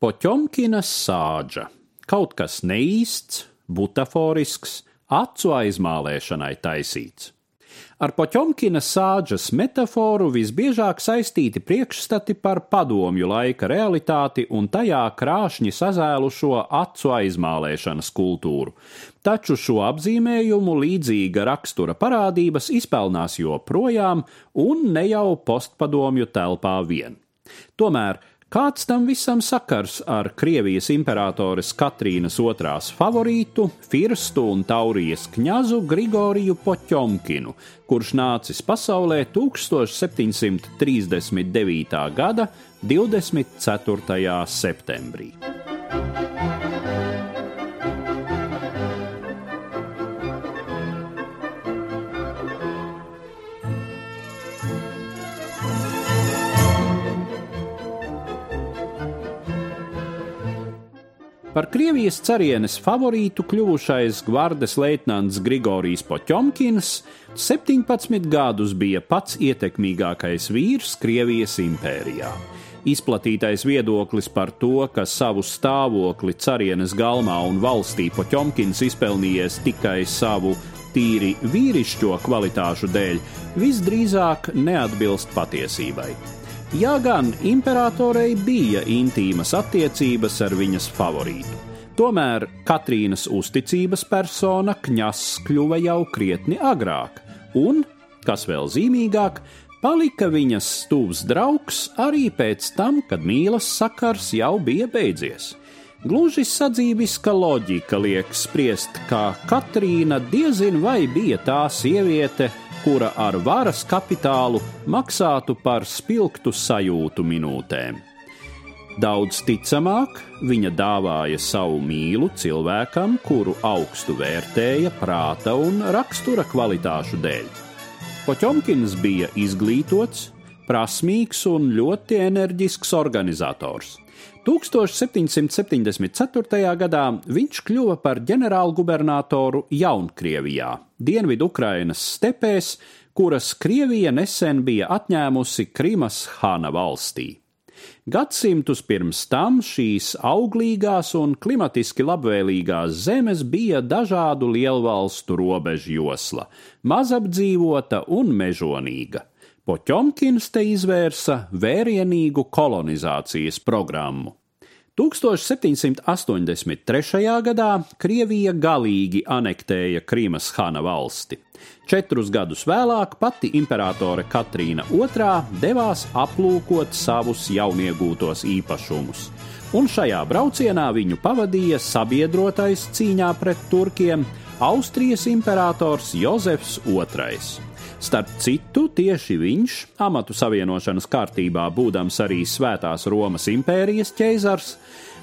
Poķomkina sāģa - kaut kas neīsts, butaforisks, acu aizmālēšanai taisīts. Ar Poķomkina sāģas metaforu visbiežāk saistīti priekšstati par padomju laika realitāti un tajā krāšņi sazēlušo acu aizmālēšanas kultūru. Taču šo apzīmējumu līdzīga rakstura parādības izpelnās joprojām un ne jau postpadomju telpā vien. Tomēr Kāds tam visam sakars ar Krievijas imperatores Katrīnas otrās favorītu, Firstu un Taurijas kņazu Grigoriju Poķomkinu, kurš nācis pasaulē 1739. gada 24. septembrī? Par Krievijas carienes favorītu kļuvušais gvardes leitnants Grigorijs Poķomkins 17 gadus bija pats ietekmīgākais vīrs Krievijas impērijā. Izplatītais viedoklis par to, ka savu stāvokli carienes galmā un valstī Poķomkins izpelnījies tikai savu tīri vīrišķo kvalitāšu dēļ, visdrīzāk neatbilst patiesībai. Jā, gan imperatorei bija intīmas attiecības ar viņas favorītu. Tomēr Katrīnas uzticības persona kņas kļuva jau krietni agrāk, un, kas vēl zīmīgāk, palika viņas stūvs draugs arī pēc tam, kad mīlas sakars jau bija beidzies. Gluži sadzīviska loģika liek spriest, ka Katrīna diezin vai bija tā sieviete, kura ar varas kapitālu maksātu par spilgtu sajūtu minūtēm. Daudz ticamāk, viņa dāvāja savu mīlu cilvēkam, kuru augstu vērtēja prāta un rakstura kvalitāšu dēļ. Poķomkins bija izglītots, prasmīgs un ļoti enerģisks organizators. 1774. gadā viņš kļuva par ģenerālgubernatoru Jaunkrievijā, Dienvidu Ukrainas stepēs, kuras Krievija nesen bija atņēmusi Krimas Hāna valstī. Gadsimtus pirms tam šīs auglīgās un klimatiski labvēlīgās zemes bija dažādu lielvalstu robežu josla, mazapdzīvota un mežonīga. Poķomkins te izvērsa vērienīgu kolonizācijas programmu. 1783. gadā Krievija galīgi anektēja Krīmas Hana valsti. Četrus gadus vēlāk pati imperatore Katrīna II devās aplūkot savus jauniegūtos īpašumus, un šajā braucienā viņu pavadīja sabiedrotais cīņā pret turkiem Austrijas imperators Jozefs II. Starp citu, tieši viņš, amatu savienošanas kārtībā būdams arī Svētās Romas impērijas ķeizars,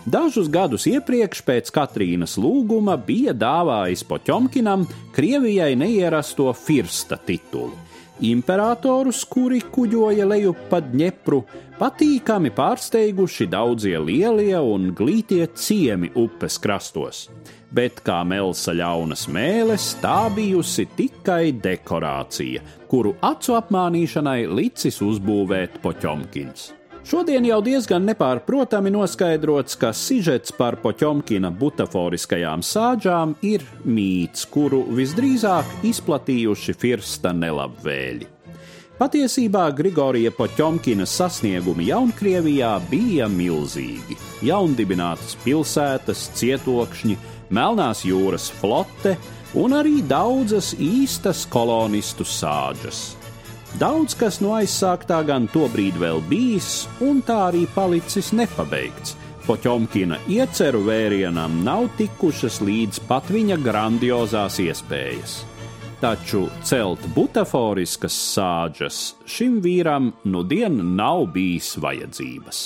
dažus gadus iepriekš pēc Katrīnas lūguma bija dāvājis Poķomkinam Krievijai neierasto firsta titulu. Imperatorus, kuri kuģoja lejup pa Dņepru, patīkami pārsteiguši daudzie lielie un glītie ciemi upes krastos bet kā melsa ļaunas mēles, tā bijusi tikai dekorācija, kuru acu apmānīšanai licis uzbūvēt Poķomkins. Šodien jau diezgan nepārprotami noskaidrots, ka sižets par Poķomkina butaforiskajām sāģām ir mīts, kuru visdrīzāk izplatījuši firsta nelabvēļi. Patiesībā Grigorija Poķomkina sasniegumi Jaunkrievijā bija milzīgi. Jaundibinātas pilsētas, cietokšņi, Melnās jūras flote un arī daudzas īstas kolonistu sāģas. Daudz kas no aizsāktā gan tobrīd vēl bijis, un tā arī palicis nepabeigts. Poķomkina ieceru vērienam nav tikušas līdz pat viņa grandiozās iespējas. Taču celt butaforiskas sāģas šim vīram nu dien nav bijis vajadzības.